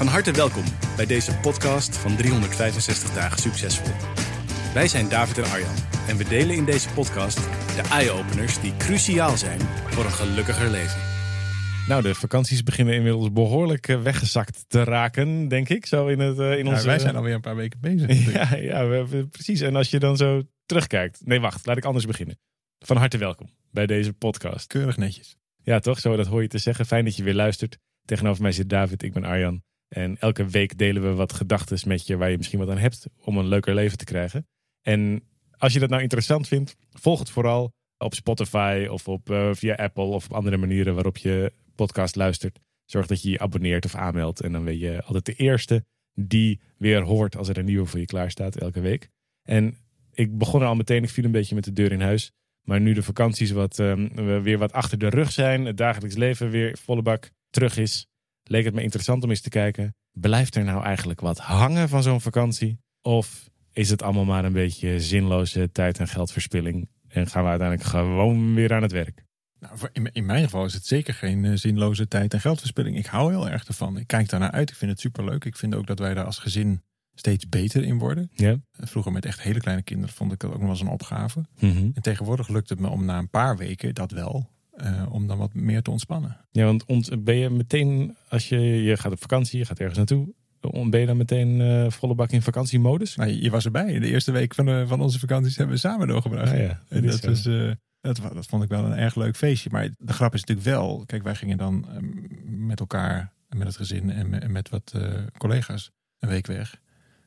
Van harte welkom bij deze podcast van 365 dagen succesvol. Wij zijn David en Arjan en we delen in deze podcast de eye-openers die cruciaal zijn voor een gelukkiger leven. Nou, de vakanties beginnen inmiddels behoorlijk eh, weggezakt te raken, denk ik. Zo in, het, eh, in Ja, onze... wij zijn alweer een paar weken bezig. Ja, ja we hebben- precies. En als je dan zo terugkijkt. Nee, wacht, laat ik anders beginnen. Van harte welkom bij deze podcast. Keurig netjes. Ja, toch? Zo, dat hoor je te zeggen. Fijn dat je weer luistert. Tegenover mij zit David, ik ben Arjan. En elke week delen we wat gedachten met je waar je misschien wat aan hebt om een leuker leven te krijgen. En als je dat nou interessant vindt, volg het vooral op Spotify of op, eh, via Apple of op andere manieren waarop je podcast luistert. Zorg dat je je abonneert of aanmeldt. En dan ben je altijd de eerste die weer hoort als er een nieuwe voor je klaar staat elke week. En ik begon er al meteen, ik viel een beetje met de deur in huis. Maar nu de vakanties wat, ehm, we weer wat achter de rug zijn, het dagelijks leven weer volle bak terug is, leek het me interessant om eens te kijken. Blijft er nou eigenlijk wat hangen van zo'n vakantie? Of is het allemaal maar een beetje zinloze tijd- en geldverspilling? En gaan we uiteindelijk gewoon weer aan het werk? Nou, in, in mijn geval is het zeker geen eh, zinloze tijd- en geldverspilling. Ik hou heel erg ervan. Ik kijk daarnaar uit. Ik vind het superleuk. Ik vind ook dat wij daar als gezin steeds beter in worden. Ja. Eh, Vroeger met echt hele kleine kinderen vond ik dat ook nog wel eens een opgave. Mhm. En tegenwoordig lukt het me om na een paar weken dat wel, eh, om dan wat meer te ontspannen. Ja, want ont- ben je meteen, als je, je gaat op vakantie, je gaat ergens naartoe, ben je dan meteen eh, volle bak in vakantiemodus? Nou, je, je was erbij. De eerste week van, de, van onze vakanties hebben we samen doorgebracht. Ah ja, En dat was, eh, dat, dat vond ik wel een erg leuk feestje. Maar de grap is natuurlijk wel, kijk, wij gingen dan eh, met elkaar, met het gezin en met, en met wat eh, collega's een week weg.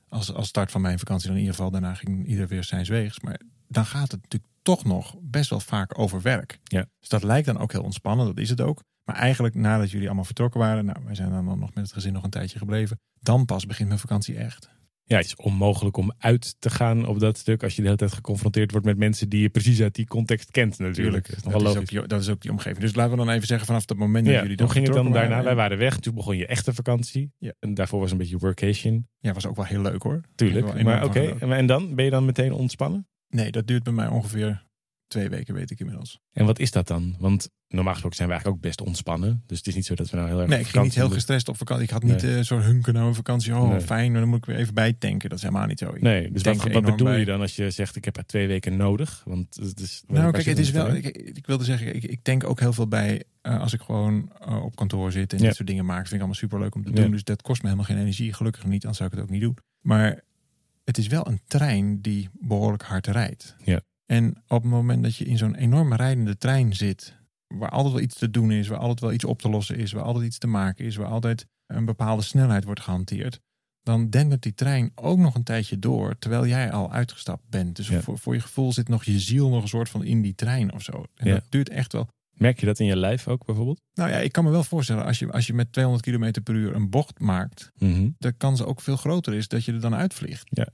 Als, als start van mijn vakantie dan in ieder geval. Daarna ging ieder weer zijn weegs. Maar dan gaat het natuurlijk toch nog best wel vaak over werk. Ja. Dus dat lijkt dan ook heel ontspannen, dat is het ook. Maar eigenlijk nadat jullie allemaal vertrokken waren, nou, wij zijn dan nog met het gezin nog een tijdje gebleven. Dan pas begint mijn vakantie echt. Ja, het is onmogelijk om uit te gaan op dat stuk als je de hele tijd geconfronteerd wordt met mensen die je precies uit die context kent natuurlijk. Dat is dat, ook die, dat is ook die omgeving. Dus laten we dan even zeggen vanaf het moment dat Ja, jullie dan ging het dan daarna? Wij waren. weg, toen begon je echte vakantie. Ja. En daarvoor was een beetje workation, Ja, was ook wel heel leuk hoor. tuurlijk. Maar oké, en dan? Ben je dan meteen ontspannen? Nee, dat duurt bij mij ongeveer twee weken, weet ik inmiddels. En wat is dat dan? Want normaal gesproken zijn we eigenlijk ook best ontspannen. Dus het is niet zo dat we nou heel erg Nee, ik ging niet heel gestrest op vakantie. Ik had niet Nee. eh zo'n hunken naar mijn vakantie. Oh, Nee. fijn, maar dan moet ik weer even bijtanken. Dat is helemaal niet zo. Ik Nee, dus wat, wat bedoel je dan als je zegt ik heb er twee weken nodig? Want het is, Nou, kijk, het is wel. Ik, ik wilde zeggen, ik, ik denk ook heel veel bij eh, als ik gewoon eh, op kantoor zit en Ja. dit soort dingen maak. Vind ik allemaal superleuk om te Ja. doen. Dus dat kost me helemaal geen energie. Gelukkig niet, anders zou ik het ook niet doen. Maar het is wel een trein die behoorlijk hard rijdt. Ja. En op het moment dat je in zo'n enorme rijdende trein zit, waar altijd wel iets te doen is, waar altijd wel iets op te lossen is, waar altijd iets te maken is, waar altijd een bepaalde snelheid wordt gehanteerd, dan dendert die trein ook nog een tijdje door, terwijl jij al uitgestapt bent. Dus Ja. voor, voor je gevoel zit nog je ziel nog een soort van in die trein of zo. En Ja. dat duurt echt wel. Merk je dat in je lijf ook bijvoorbeeld? Nou ja, ik kan me wel voorstellen, als je, als je met 200 km per uur een bocht maakt, Mhm. de kans ook veel groter is dat je er dan uitvliegt. Ja.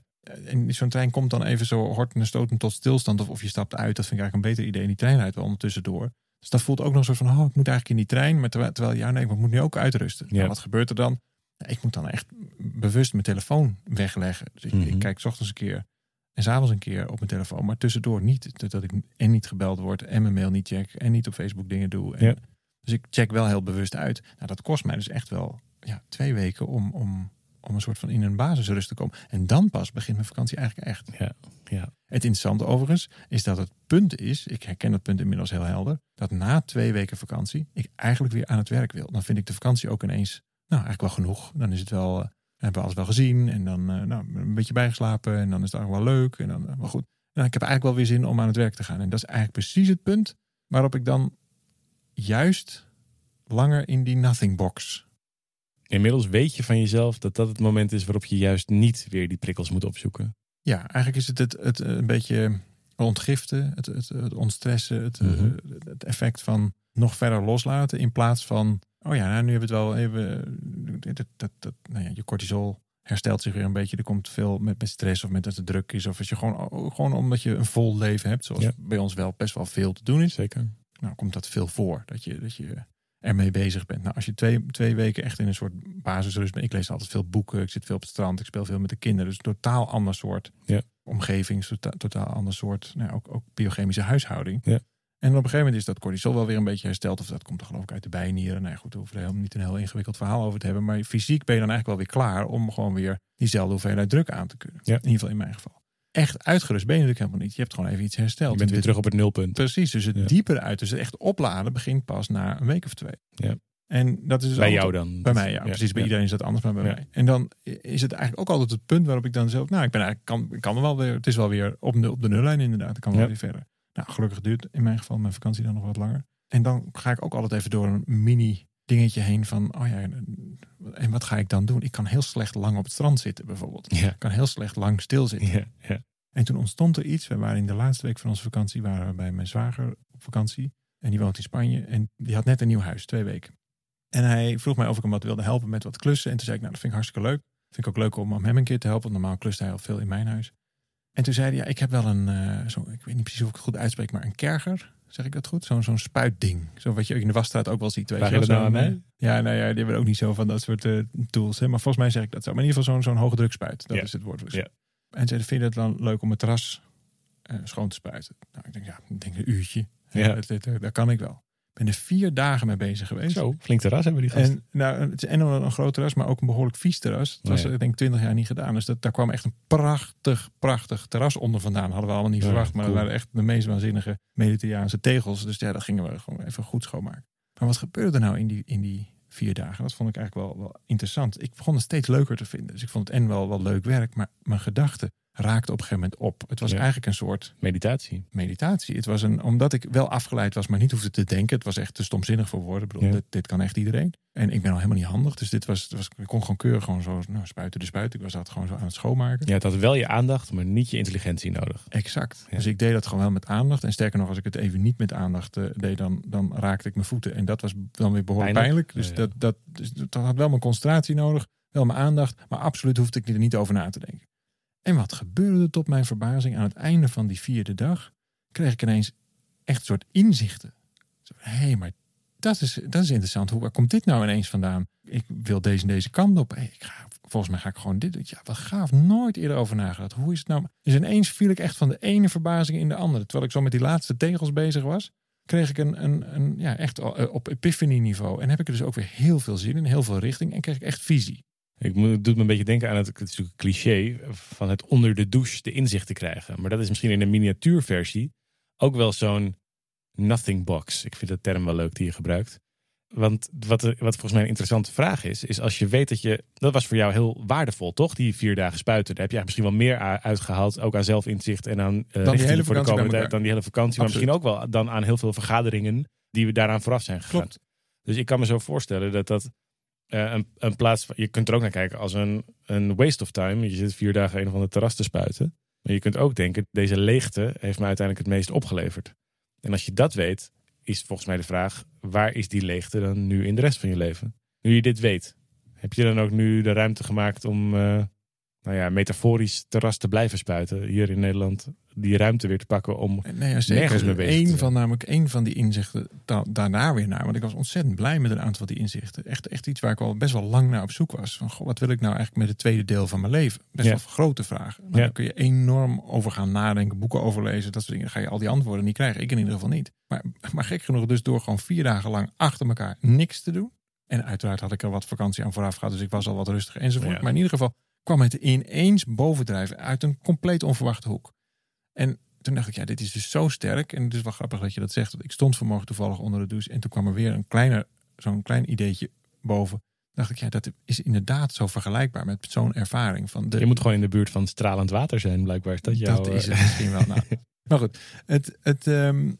En zo'n trein komt dan even zo horten en stoten tot stilstand. Of, of je stapt uit. Dat vind ik eigenlijk een beter idee. En die trein rijdt wel ondertussen door. Dus dat voelt ook nog een soort van, oh, ik moet eigenlijk in die trein. Maar terwijl, terwijl ja, nee, ik moet nu ook uitrusten. Ja. Nou, wat gebeurt er dan? Ik moet dan echt bewust mijn telefoon wegleggen. Dus ik, Mhm. ik kijk 's ochtends een keer en s'avonds een keer op mijn telefoon. Maar tussendoor niet. Dat ik en niet gebeld word en mijn mail niet check. En niet op Facebook dingen doe. En, Ja. Dus ik check wel heel bewust uit. Nou, dat kost mij dus echt wel ja, twee weken om, om, om een soort van in een basisrust te komen. En dan pas begint mijn vakantie eigenlijk echt. Ja, ja. Het interessante overigens is dat het punt is, ik herken dat punt inmiddels heel helder, dat na twee weken vakantie ik eigenlijk weer aan het werk wil. Dan vind ik de vakantie ook ineens, nou eigenlijk wel genoeg. Dan is het wel, eh, hebben we alles wel gezien en dan eh, nou, een beetje bijgeslapen en dan is het eigenlijk wel leuk en dan eh, wel goed. Nou, ik heb eigenlijk wel weer zin om aan het werk te gaan. En dat is eigenlijk precies het punt waarop ik dan juist langer in die nothing box Inmiddels weet je van jezelf dat dat het moment is waarop je juist niet weer die prikkels moet opzoeken. Ja, eigenlijk is het, het, het een beetje ontgiften, het, het, het ontstressen, het, Mhm. eh, het effect van nog verder loslaten in plaats van oh ja, nou, nu hebben we het wel even, dat, dat, dat, nou ja, je cortisol herstelt zich weer een beetje. Er komt veel met, met stress of met dat het druk is. Of als je gewoon, gewoon omdat je een vol leven hebt, zoals Ja. bij ons wel best wel veel te doen is. Zeker. Nou, komt dat veel voor. Dat je, dat je ermee bezig bent. Nou, als je twee, twee weken echt in een soort basisrust bent. Ik lees altijd veel boeken. Ik zit veel op het strand. Ik speel veel met de kinderen. Dus een totaal ander soort Ja. Omgeving. Totaal, totaal ander soort, nou, ook, ook biochemische huishouding. Ja. En op een gegeven moment is dat cortisol wel weer een beetje hersteld. Of dat komt er geloof ik uit de bijnieren. Nou ja, goed, daar hoeven we helemaal niet een heel ingewikkeld verhaal over te hebben. Maar fysiek ben je dan eigenlijk wel weer klaar om gewoon weer diezelfde hoeveelheid druk aan te kunnen. Ja. In ieder geval in mijn geval. Echt uitgerust ben je natuurlijk helemaal niet. Je hebt gewoon even iets hersteld. Je bent weer terug op het nulpunt. Precies, dus het Ja. dieper uit. Dus het echt opladen begint pas na een week of twee. Ja. En dat is dus Bij altijd- jou dan? Bij mij, ja. precies. Bij iedereen is dat anders, maar bij Ja. mij. En dan is het eigenlijk ook altijd het punt waarop ik dan zelf... Nou, ik ben eigenlijk, kan, kan er wel weer... Het is wel weer op de, op de nullijn inderdaad. Ik kan wel weer verder. Nou, gelukkig duurt in mijn geval mijn vakantie dan nog wat langer. En dan ga ik ook altijd even door een mini dingetje heen van... Oh ja, en wat ga ik dan doen? Ik kan heel slecht lang op het strand zitten bijvoorbeeld. Ik kan heel slecht lang stilzitten. Ja, ja. En toen ontstond er iets. We waren in de laatste week van onze vakantie waren we bij mijn zwager op vakantie. En die woont in Spanje. En die had net een nieuw huis, twee weken. En hij vroeg mij of ik hem wat wilde helpen met wat klussen. En toen zei ik, nou dat vind ik hartstikke leuk. Vind ik ook leuk om hem een keer te helpen. Want normaal klust hij al veel in mijn huis. En toen zei hij, ja, ik heb wel een, eh, zo, ik weet niet precies of ik het goed uitspreek, maar een kerger. Zeg ik dat goed? Zo'n zo'n spuitding. Zo wat je in de wasstraat ook wel ziet. Weet Vraag je dat nou aan eh, Ja, nou ja, die hebben ook niet zo van dat soort eh, tools. Hè? Maar volgens mij zeg ik dat zo. Maar in ieder geval zo'n zo'n hoogdrukspuit. Dat Ja. is het woord. Dus. Ja. En zei, vind je het dan leuk om het terras eh, schoon te spuiten? Nou, ik denk, ja, ik denk een uurtje. Ja. Dat, dat, dat kan ik wel. Ben er vier dagen mee bezig geweest. Zo, flink terras hebben die gasten. En, nou, het is en een, een groot terras, maar ook een behoorlijk vies terras. Het was Oh ja. ik denk twintig jaar niet gedaan. Dus dat, daar kwam echt een prachtig, prachtig terras onder vandaan. Hadden we allemaal niet Ja, verwacht. Maar cool. dat waren echt de meest waanzinnige mediterraanse tegels. Dus ja, dat gingen we gewoon even goed schoonmaken. Maar wat gebeurde er nou in die, in die vier dagen? Dat vond ik eigenlijk wel, wel interessant. Ik begon het steeds leuker te vinden. Dus ik vond het en wel, wel leuk werk. Maar mijn gedachten raakten op een gegeven moment op. Het was Ja. eigenlijk een soort Meditatie. meditatie. Het was een, omdat ik wel afgeleid was, maar niet hoefde te denken. Het was echt te stomzinnig voor woorden. Ik bedoel, Ja. dit, dit kan echt iedereen. En ik ben al helemaal niet handig. Dus dit was, het was ik kon gewoon keurig gewoon zo nou, spuiten de spuit. Ik was dat gewoon zo aan het schoonmaken. Je had wel je aandacht, maar niet je intelligentie nodig. Exact. Ja. Dus ik deed dat gewoon wel met aandacht. En sterker nog, als ik het even niet met aandacht eh, deed, dan, dan raakte ik mijn voeten. En dat was dan weer behoorlijk Pijnlijk. pijnlijk. Dus, Ja, ja. Dat, dat, dus dat had wel mijn concentratie nodig, wel mijn aandacht. Maar absoluut hoefde ik er niet over na te denken. En wat gebeurde tot mijn verbazing? Aan het einde van die vierde dag kreeg ik ineens echt een soort inzichten. Hé, hey, maar dat is, dat is interessant. Hoe waar komt dit nou ineens vandaan? Ik wil deze en deze kant op. Ik ga, volgens mij ga ik gewoon dit. Ja, wat gaaf. Nooit eerder over nagedacht. Hoe is het nou? Dus ineens viel ik echt van de ene verbazing in de andere. Terwijl ik zo met die laatste tegels bezig was, kreeg ik een, een, een ja, echt eh, op epiphany niveau. En heb ik er dus ook weer heel veel zin in, heel veel richting. En kreeg ik echt visie. Ik moet, het doet me een beetje denken aan het, het is een cliché van het onder de douche de inzicht te krijgen. Maar dat is misschien in een miniatuurversie ook wel zo'n nothing box. Ik vind de term wel leuk die je gebruikt. Want wat, wat volgens mij een interessante vraag is, is als je weet dat je, dat was voor jou heel waardevol, toch? Die vier dagen spuiten. Daar heb je eigenlijk misschien wel meer uitgehaald, ook aan zelfinzicht en aan eh, richting hele voor de komende dan die hele vakantie. Maar misschien ook wel dan aan heel veel vergaderingen die we daaraan vooraf zijn gegaan. Klopt. Dus ik kan me zo voorstellen dat dat eh, een, plaats je kunt er ook naar kijken als een, een waste of time. Je zit vier dagen een of andere terras te spuiten. Maar je kunt ook denken, deze leegte heeft me uiteindelijk het meest opgeleverd. En als je dat weet, is volgens mij de vraag, waar is die leegte dan nu in de rest van je leven? Nu je dit weet, heb je dan ook nu de ruimte gemaakt om, eh, nou ja, metaforisch terras te blijven spuiten hier in Nederland? Die ruimte weer te pakken om Nee, ja, zeker. Nergens mee bezig te Eén zijn. van, namelijk één van die inzichten da- daarna weer naar. Want ik was ontzettend blij met een aantal van die inzichten. Echt, echt iets waar ik al best wel lang naar op zoek was. Van, goh, wat wil ik nou eigenlijk met het tweede deel van mijn leven? Best Ja. wel grote vragen. Maar Ja. Daar kun je enorm over gaan nadenken, boeken overlezen, dat soort dingen. Dan ga je al die antwoorden niet krijgen. Ik in ieder geval niet. Maar, maar gek genoeg dus door gewoon vier dagen lang achter elkaar niks te doen. En uiteraard had ik er wat vakantie aan vooraf gehad. Dus ik was al wat rustiger enzovoort. Maar in ieder geval kwam het ineens bovendrijven uit een compleet onverwachte hoek. En toen dacht ik, ja, dit is dus zo sterk. En het is wel grappig dat je dat zegt. Want ik stond vanmorgen toevallig onder de douche. En toen kwam er weer een kleiner, zo'n klein ideetje boven. dacht ik, ja, dat is inderdaad zo vergelijkbaar met zo'n ervaring. Van de, je moet gewoon in de buurt van stralend water zijn, blijkbaar. Is dat jouw, dat is eh, het misschien wel. Nou, maar goed, het, het, ehm,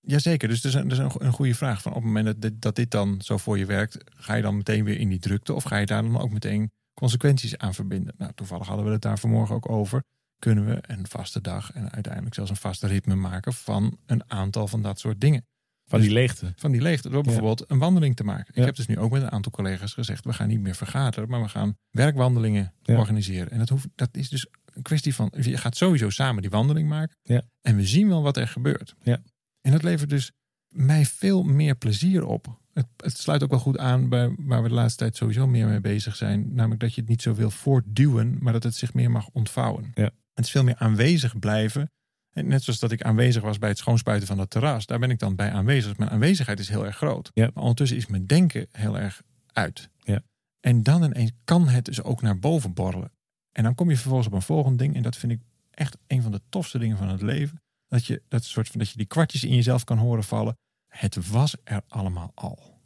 jazeker. Dus dat is, een, dat is een, een goede vraag. Van op het moment dat dit, dat dit dan zo voor je werkt, ga je dan meteen weer in die drukte? Of ga je daar dan ook meteen consequenties aan verbinden? Nou, toevallig hadden we het daar vanmorgen ook over. Kunnen we een vaste dag en uiteindelijk zelfs een vaste ritme maken van een aantal van dat soort dingen? Van die leegte. Van die leegte. Door Ja. bijvoorbeeld een wandeling te maken. Ja. Ik heb dus nu ook met een aantal collega's gezegd: we gaan niet meer vergaderen, maar we gaan werkwandelingen Ja. organiseren. En dat, hoeft, dat is dus een kwestie van: je gaat sowieso samen die wandeling maken. Ja. En we zien wel wat er gebeurt. Ja. En dat levert dus mij veel meer plezier op. Het, het sluit ook wel goed aan bij waar we de laatste tijd sowieso meer mee bezig zijn. Namelijk dat je het niet zo wil voortduwen, maar dat het zich meer mag ontvouwen. Ja. Het is veel meer aanwezig blijven. En net zoals dat ik aanwezig was bij het schoonspuiten van het terras. Daar ben ik dan bij aanwezig. Mijn aanwezigheid is heel erg groot. Ja. Maar ondertussen is mijn denken heel erg uit. Ja. En dan ineens kan het dus ook naar boven borrelen. En dan kom je vervolgens op een volgend ding. En dat vind ik echt een van de tofste dingen van het leven. Dat je, dat soort van, dat je die kwartjes in jezelf kan horen vallen. Het was er allemaal al.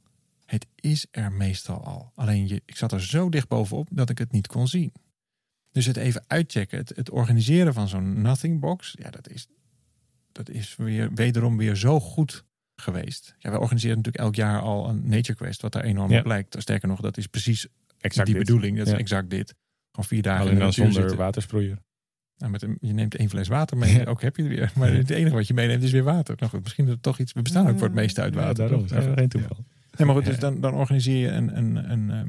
Het is er meestal al. Alleen je, ik zat er zo dicht bovenop dat ik het niet kon zien. Dus het even uitchecken, het, het organiseren van zo'n nothing box, ja, dat is, dat is weer, wederom weer zo goed geweest. Ja, wij organiseren natuurlijk elk jaar al een Nature Quest, wat daar enorm Ja. op lijkt. Sterker nog, dat is precies Exact die dit. bedoeling. Dat is exact dit. Gewoon vier dagen Alleen dan zonder watersproeier. Nou, met een, je neemt één fles water mee, Ja. ook heb je er weer. Maar het enige wat je meeneemt is weer water. Nou goed, misschien is het toch iets. We bestaan ook voor het meeste uit water. Daarom. Ja, geen toeval. Nee, maar goed, dus dan, dan organiseer je een, een, een, ehm,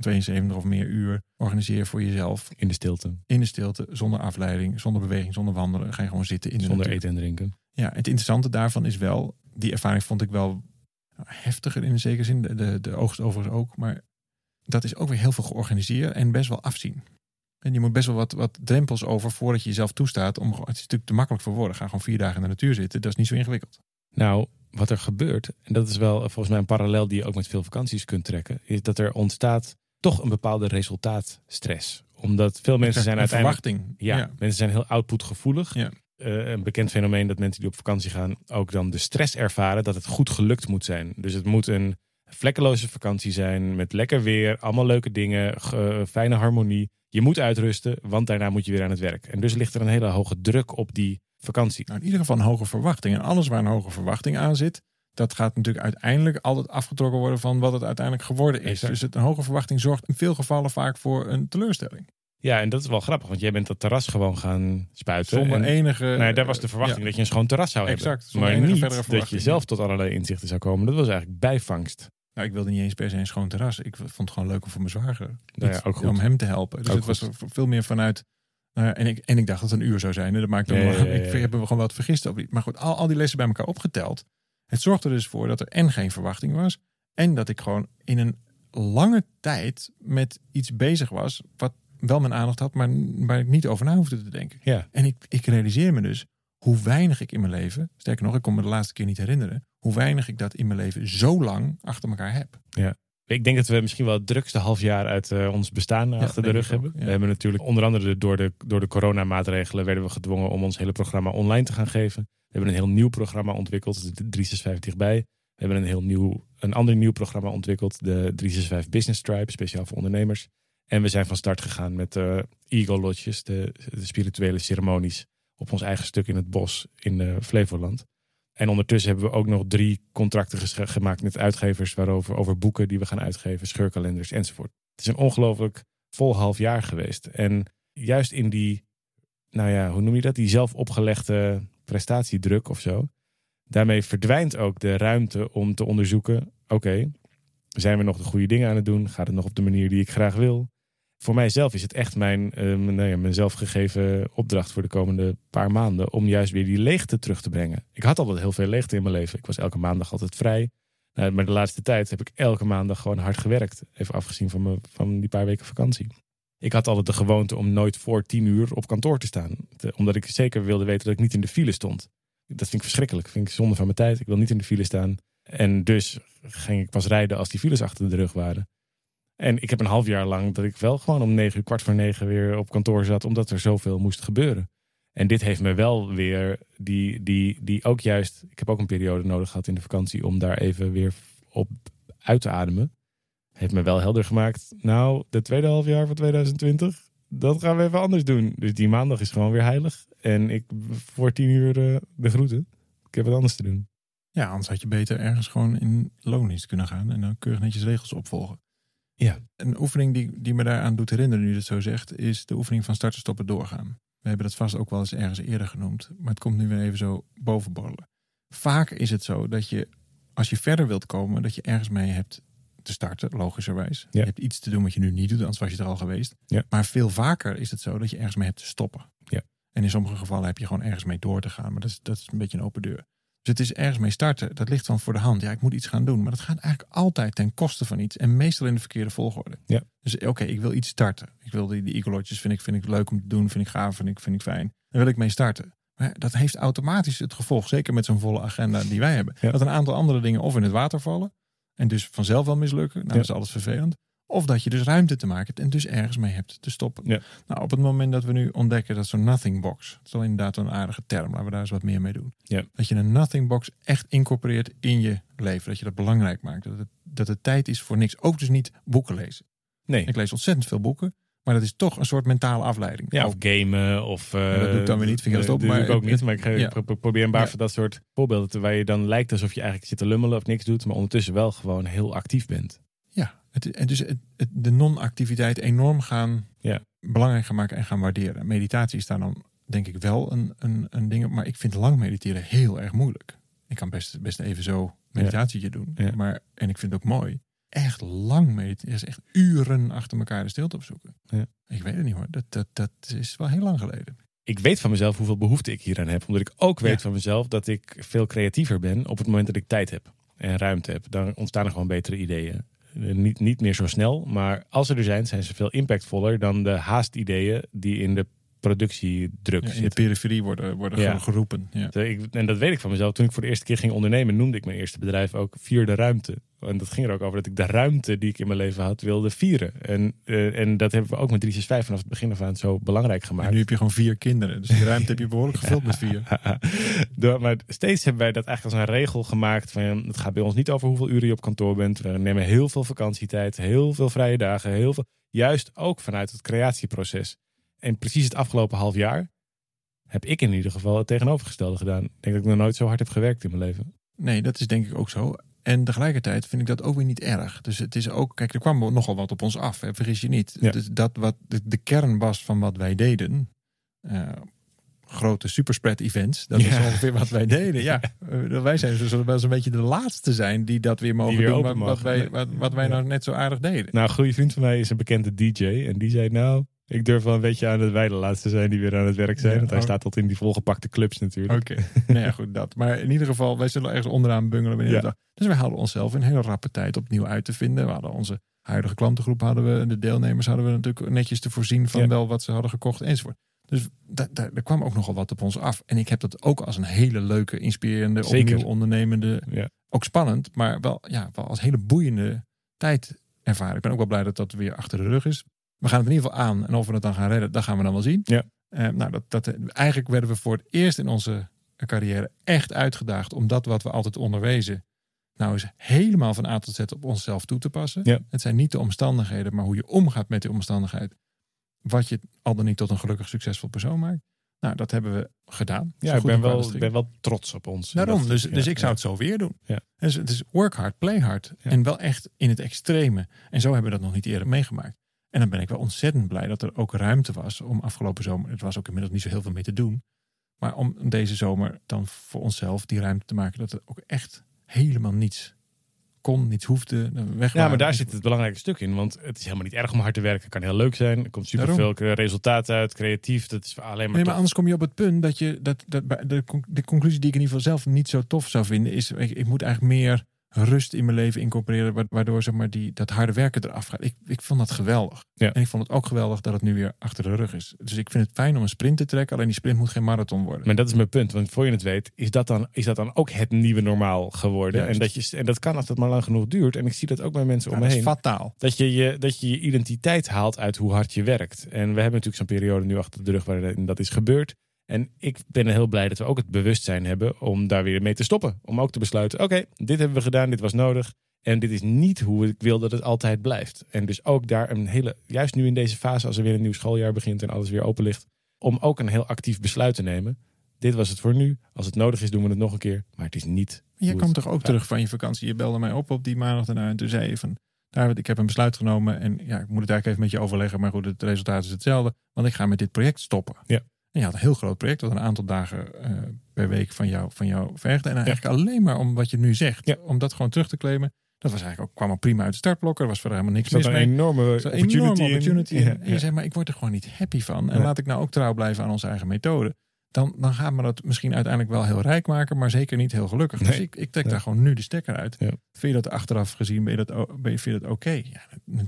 72 of meer uur. Organiseer je voor jezelf In de stilte. in de stilte, zonder afleiding, zonder beweging, zonder wandelen. Ga je gewoon zitten in de Zonder natuur. eten en drinken. Ja, het interessante daarvan is wel, die ervaring vond ik wel heftiger in een zekere zin. De, de, de oogst overigens ook. Maar dat is ook weer heel veel georganiseerd en best wel afzien. En je moet best wel wat, wat drempels over voordat je jezelf toestaat. Om, het is natuurlijk te makkelijk voor woorden. Ga gewoon vier dagen in de natuur zitten. Dat is niet zo ingewikkeld. Nou, wat er gebeurt, en dat is wel eh, volgens mij een parallel die je ook met veel vakanties kunt trekken, is dat er ontstaat toch een bepaalde resultaatstress. Omdat veel mensen zijn uiteindelijk. verwachting. Ja, mensen zijn heel outputgevoelig. Ja. Eh, een bekend fenomeen dat mensen die op vakantie gaan ook dan de stress ervaren dat het goed gelukt moet zijn. Dus het moet een vlekkeloze vakantie zijn met lekker weer, allemaal leuke dingen, ge- fijne harmonie. Je moet uitrusten, want daarna moet je weer aan het werk. En dus ligt er een hele hoge druk op die vakantie. Nou, in ieder geval een hoge verwachting. En alles waar een hoge verwachting aan zit, dat gaat natuurlijk uiteindelijk altijd afgetrokken worden van wat het uiteindelijk geworden is. Exact. Dus het, een hoge verwachting zorgt in veel gevallen vaak voor een teleurstelling. Ja, en dat is wel grappig, want jij bent dat terras gewoon gaan spuiten. Zonder en, enige. ja, daar was de verwachting ja. dat je een schoon terras zou hebben. Exact, zonder Maar niet dat je verwachting. zelf tot allerlei inzichten zou komen. Dat was eigenlijk bijvangst. Nou, ik wilde niet eens per se een schoon terras. Ik vond het gewoon leuk om voor mijn zwager. Nou ja, ook goed. Om hem te helpen. Dus Ook het was goed. veel meer vanuit. nou ja, en, ik, en ik dacht dat het een uur zou zijn. En dat maakte me ja, wel- ja. Ik heb me gewoon wat vergist die- Maar goed, al, al die lessen bij elkaar opgeteld. Het zorgde er dus voor dat er en geen verwachting was. En dat ik gewoon in een lange tijd met iets bezig was. Wat wel mijn aandacht had, maar waar ik niet over na hoefde te denken. Ja, En ik, ik realiseer me dus hoe weinig ik in mijn leven, sterker nog, ik kon me de laatste keer niet herinneren, hoe weinig ik dat in mijn leven zo lang achter elkaar heb. Ik denk dat we misschien wel het drukste half jaar uit eh, ons bestaan achter de rug ook, hebben. ja. We hebben natuurlijk onder andere door de, door de coronamaatregelen werden we gedwongen om ons hele programma online te gaan geven. We hebben een heel nieuw programma ontwikkeld, de 365 dichtbij. We hebben een heel nieuw, een ander nieuw programma ontwikkeld, de 365 Business Tribe, speciaal voor ondernemers. En we zijn van start gegaan met de Eagle Lodges, de, de spirituele ceremonies op ons eigen stuk in het bos in eh, Flevoland. En ondertussen hebben we ook nog drie contracten gemaakt met uitgevers waarover over boeken die we gaan uitgeven, scheurkalenders enzovoort. Het is een ongelooflijk vol half jaar geweest. En juist in die, nou ja, hoe noem je dat? Die zelf opgelegde prestatiedruk of zo. Daarmee verdwijnt ook de ruimte om te onderzoeken: oké, zijn we nog de goede dingen aan het doen? Gaat het nog op de manier die ik graag wil? Voor mijzelf is het echt mijn, eh, mijn, zelfgegeven opdracht voor de komende paar maanden om juist weer die leegte terug te brengen. Ik had altijd heel veel leegte in mijn leven. Ik was elke maandag altijd vrij. Nou, maar de laatste tijd heb ik elke maandag gewoon hard gewerkt. Even afgezien van, mijn, van die paar weken vakantie. Ik had altijd de gewoonte om nooit voor tien uur op kantoor te staan. Omdat ik zeker wilde weten dat ik niet in de file stond. Dat vind ik verschrikkelijk. vind ik zonde van mijn tijd. Ik wil niet in de file staan. En dus ging ik pas rijden als die files achter de rug waren. En ik heb een half jaar lang dat ik wel gewoon om negen uur, kwart voor negen weer op kantoor zat. Omdat er zoveel moest gebeuren. En dit heeft me wel weer die, die, die ook juist. Ik heb ook een periode nodig gehad in de vakantie om daar even weer op uit te ademen. Heeft me wel helder gemaakt. Nou, de tweede half jaar van 2020, dat gaan we even anders doen. Dus die maandag is gewoon weer heilig. En ik voor tien uur eh, de groeten. Ik heb wat anders te doen. Ja, anders had je beter ergens gewoon in loondienst kunnen gaan en dan keurig netjes regels opvolgen. Ja. Een oefening die, die me daaraan doet herinneren, nu je het zo zegt, is de oefening van starten, stoppen, doorgaan. We hebben dat vast ook wel eens ergens eerder genoemd, maar het komt nu weer even zo bovenborrelen. Vaak is het zo dat je als je verder wilt komen, dat je ergens mee hebt te starten, logischerwijs. Ja. Je hebt iets te doen wat je nu niet doet, anders was je er al geweest. Ja. Maar veel vaker is het zo dat je ergens mee hebt te stoppen. Ja. En in sommige gevallen heb je gewoon ergens mee door te gaan. Maar dat is, dat is een beetje een open deur. Dus het is ergens mee starten. Dat ligt dan voor de hand. Ja, ik moet iets gaan doen. Maar dat gaat eigenlijk altijd ten koste van iets. En meestal in de verkeerde volgorde. Ja. Dus oké, ik wil iets starten. Ik wil die, die eagle vind ik, vind ik leuk om te doen. Vind ik gaaf, vind ik, vind ik fijn. Daar wil ik mee starten. Maar dat heeft automatisch het gevolg, zeker met zo'n volle agenda die wij hebben, Ja. dat een aantal andere dingen of in het water vallen en dus vanzelf wel mislukken. Nou, Ja. dat is alles vervelend. Of dat je dus ruimte te maken hebt en dus ergens mee hebt te stoppen. Ja. Nou, op het moment dat we nu ontdekken dat zo'n nothing box, dat is wel inderdaad een aardige term, laten we daar eens wat meer mee doen. Ja. Dat je een nothing box echt incorporeert in je leven. Dat je dat belangrijk maakt. Dat het, dat het tijd is voor niks. Ook dus niet boeken lezen. Nee. Ik lees ontzettend veel boeken. Maar dat is toch een soort mentale afleiding. Ja, of gamen. Of, eh, Ja, dat doe ik dan weer niet, vind ik eh, Dat doe ik maar ook niet, maar ik, ja. ik pro- probeer een paar Ja. van dat soort voorbeelden waar je dan lijkt alsof je eigenlijk zit te lummelen of niks doet, maar ondertussen wel gewoon heel actief bent. Ja, het, en dus het, het- de non-activiteit enorm gaan Ja. belangrijk gaan maken en gaan waarderen. Meditatie is daar dan denk ik wel een, een, een ding op. Maar ik vind lang mediteren heel erg moeilijk. Ik kan best, best even zo meditatietje doen. Ja. Maar, en ik vind het ook mooi. Echt lang mediteren is echt uren achter elkaar de stilte opzoeken. Ja. Ik weet het niet hoor. Dat, dat, dat is wel heel lang geleden. Ik weet van mezelf hoeveel behoefte ik hieraan heb, omdat ik ook weet Ja. van mezelf dat ik veel creatiever ben op het moment dat ik tijd heb en ruimte heb. Dan ontstaan er gewoon betere ideeën. Eh, Niet, niet meer zo snel, maar als ze er zijn, zijn ze veel impactvoller dan de haast-ideeën die in de productiedruk Ja, in de periferie worden, worden Ja. geroepen. Ja. Ik, en dat weet ik van mezelf. Toen ik voor de eerste keer ging ondernemen, noemde ik mijn eerste bedrijf ook Vierde Ruimte. En dat ging er ook over dat ik de ruimte die ik in mijn leven had, wilde vieren. En, eh, en dat hebben we ook met 365 vanaf het begin af aan zo belangrijk En gemaakt. nu heb je gewoon vier kinderen. Dus die ruimte heb je behoorlijk gevuld met vier. Door, maar steeds hebben wij dat eigenlijk als een regel gemaakt. Van, het gaat bij ons niet over hoeveel uren je op kantoor bent. We nemen heel veel vakantietijd, heel veel vrije dagen. Heel veel, juist ook vanuit het creatieproces. En precies het afgelopen half jaar heb ik in ieder geval het tegenovergestelde gedaan. Ik denk dat ik nog nooit zo hard heb gewerkt in mijn leven. Nee, dat is denk ik ook zo. En tegelijkertijd vind ik dat ook weer niet erg. Dus het is ook, kijk, er kwam nogal wat op ons af, hè, vergis je niet. Ja. Dus dat wat de, de kern was van wat wij deden, eh, grote superspread events, dat is ongeveer wat wij deden. Ja, Eh, wij zijn dus wel eens een beetje de laatste zijn die dat weer mogen weer doen, wat, wij, wat, wat wij nou net zo aardig deden. Nou, een goede vriend van mij is een bekende DJ. En die zei, nou, ik durf wel een beetje aan dat wij de laatste zijn die weer aan het werk zijn. Ja, want hij oh. staat tot in die volgepakte clubs natuurlijk. Oké, nou ja, goed dat. Maar in ieder geval, wij zullen ergens onderaan bungelen binnen Ja. de dag. Dus wij hadden onszelf in een hele rappe tijd opnieuw uit te vinden. We hadden onze huidige klantengroep, hadden we, de deelnemers hadden we natuurlijk netjes te voorzien van Ja. wel wat ze hadden gekocht enzovoort. Dus da, da- er kwam ook nogal wat op ons af. En ik heb dat ook als een hele leuke, inspirerende, Zeker. opnieuw ondernemende, Ja. ook spannend, maar wel, ja, wel als hele boeiende tijd ervaren. Ik ben ook wel blij dat dat weer achter de rug is. We gaan het in ieder geval aan. En of we het dan gaan redden, dat gaan we dan wel zien. Ja. Eh, nou, dat, dat, eigenlijk werden we voor het eerst in onze carrière echt uitgedaagd om dat wat we altijd onderwezen, nou eens helemaal van A tot Z op onszelf toe te passen. Ja. Het zijn niet de omstandigheden, maar hoe je omgaat met die omstandigheid. Wat je al dan niet tot een gelukkig succesvol persoon maakt. Nou, dat hebben we gedaan. Ja, ik ben wel, ben wel trots op ons. Daarom, Dat- dus, ja, dus ik zou ja. het zo weer doen. Ja. Dus het is work hard, play hard. En wel echt in het extreme. En zo hebben we dat nog niet eerder meegemaakt. En dan ben ik wel ontzettend blij dat er ook ruimte was om afgelopen zomer, het was ook inmiddels niet zo heel veel mee te doen, maar om deze zomer dan voor onszelf die ruimte te maken dat er ook echt helemaal niets kon, niets hoefde, weg Ja, maar daar zit het belangrijke stuk in. Want het is helemaal niet erg om hard te werken. Het kan heel leuk zijn. Er komt superveel resultaat uit. Creatief. Dat is alleen maar... Nee, maar tof. anders kom je op het punt dat je dat, dat de, de conclusie die ik in ieder geval zelf niet zo tof zou vinden, is ik, ik moet eigenlijk meer rust in mijn leven incorporeren, wa- waardoor zeg maar die, dat harde werken eraf gaat. Ik, ik vond dat geweldig. Ja. En ik vond het ook geweldig dat het nu weer achter de rug is. Dus ik vind het fijn om een sprint te trekken, alleen die sprint moet geen marathon worden. Maar dat is mijn punt. Want voor je het weet, is dat dan, is dat dan ook het nieuwe normaal geworden. Juist. En dat, je, en dat kan als het maar lang genoeg duurt. En ik zie dat ook bij mensen Ja, om dat me is heen. fataal. Dat je, je, dat je je identiteit haalt uit hoe hard je werkt. En we hebben natuurlijk zo'n periode nu achter de rug waarin dat is gebeurd. En ik ben heel blij dat we ook het bewustzijn hebben om daar weer mee te stoppen. Om ook te besluiten, oké, dit hebben we gedaan, dit was nodig. En dit is niet hoe ik wil dat het altijd blijft. En dus ook daar een hele, juist nu in deze fase, als er weer een nieuw schooljaar begint en alles weer open ligt, om ook een heel actief besluit te nemen. Dit was het voor nu. Als het nodig is, doen we het nog een keer. Maar het is niet. Je kwam toch ook gaat. terug van je vakantie. Je belde mij op op die maandag daarna en toen zei je van... David, ik heb een besluit genomen en ja, ik moet het eigenlijk even met je overleggen. Maar goed, het resultaat is hetzelfde. Want ik ga met dit project stoppen. Ja. En je had een heel groot project, wat een aantal dagen eh, per week van jou, van jou vergt. En eigenlijk alleen maar om wat je nu zegt. Ja. Om dat gewoon terug te claimen. Dat was eigenlijk ook, kwam al prima uit de startblokken. Er was voor helemaal niks mis een mee. enorme Er zat een opportunity, enorme opportunity. In. En je zegt, maar ik word er gewoon niet happy van. En laat ik nou ook trouw blijven aan onze eigen methode. Dan, dan gaat me dat misschien uiteindelijk wel heel rijk maken, maar zeker niet heel gelukkig. Dus ik, ik trek daar gewoon nu de stekker uit. Vind je dat achteraf gezien, ben je dat, o- ben je, vind je dat oké?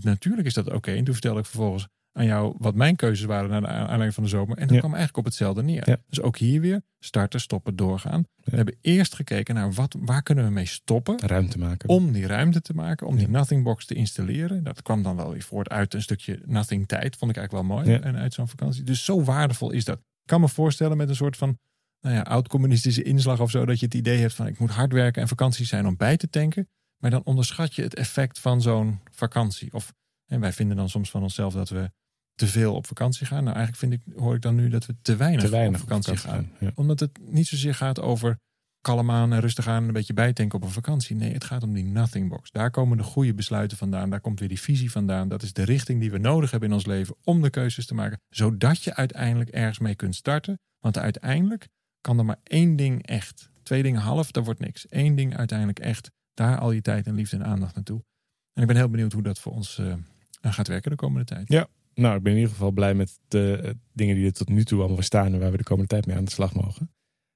Natuurlijk is dat oké. En toen vertelde ik vervolgens aan jou wat mijn keuzes waren naar de aanleiding van de zomer. En dat Ja. kwam eigenlijk op hetzelfde neer. Ja. Dus ook hier weer starten, stoppen, doorgaan. We hebben eerst gekeken naar wat, waar kunnen we mee stoppen Ruimte maken. om die ruimte te maken, om die nothing box te installeren. Dat kwam dan wel weer voort uit een stukje nothing tijd. Vond ik eigenlijk wel mooi. En uit zo'n vakantie. Dus zo waardevol is dat. Ik kan me voorstellen met een soort van nou ja, oud-communistische inslag of zo. Dat je het idee hebt van ik moet hard werken en vakanties zijn om bij te tanken. Maar dan onderschat je het effect van zo'n vakantie. Of en wij vinden dan soms van onszelf dat we te veel op vakantie gaan. Nou eigenlijk vind ik, hoor ik dan nu dat we te weinig, te weinig op vakantie gaan Ja. omdat het niet zozeer gaat over kalm aan en rustig aan en een beetje bijtanken op een vakantie. Nee, het gaat om die nothing box. Daar komen de goede besluiten vandaan. Daar komt weer die visie vandaan. Dat is de richting die we nodig hebben in ons leven om de keuzes te maken. Zodat je uiteindelijk ergens mee kunt starten. Want uiteindelijk kan er maar één ding echt. Twee dingen half, dat wordt niks. Eén ding uiteindelijk echt. Daar al je tijd en liefde en aandacht naartoe. En ik ben heel benieuwd hoe dat voor ons eh, gaat werken de komende tijd. Ja. Nou, ik ben in ieder geval blij met de dingen die er tot nu toe allemaal staan en waar we de komende tijd mee aan de slag mogen.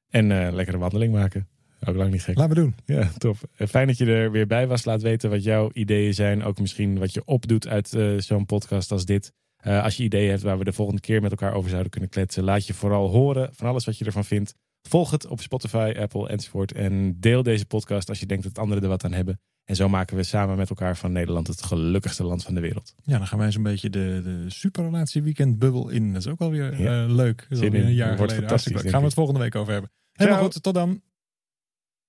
En eh lekkere wandeling maken. Ook lang niet gek. Laten we doen. Ja, top. Eh, Fijn dat je er weer bij was. Laat weten wat jouw ideeën zijn. Ook misschien wat je opdoet uit eh, zo'n podcast als dit. Als je ideeën hebt waar we de volgende keer met elkaar over zouden kunnen kletsen, laat je vooral horen van alles wat je ervan vindt. Volg het op Spotify, Apple enzovoort. En deel deze podcast als je denkt dat anderen er wat aan hebben. En zo maken we samen met elkaar van Nederland het gelukkigste land van de wereld. Ja, dan gaan wij zo'n beetje de, de superrelatie weekendbubbel in. Dat is ook alweer Ja. eh, leuk. Dat is alweer in. een jaar Wordt geleden. fantastisch, denk Gaan we het volgende week over hebben. Helemaal goed. Tot dan.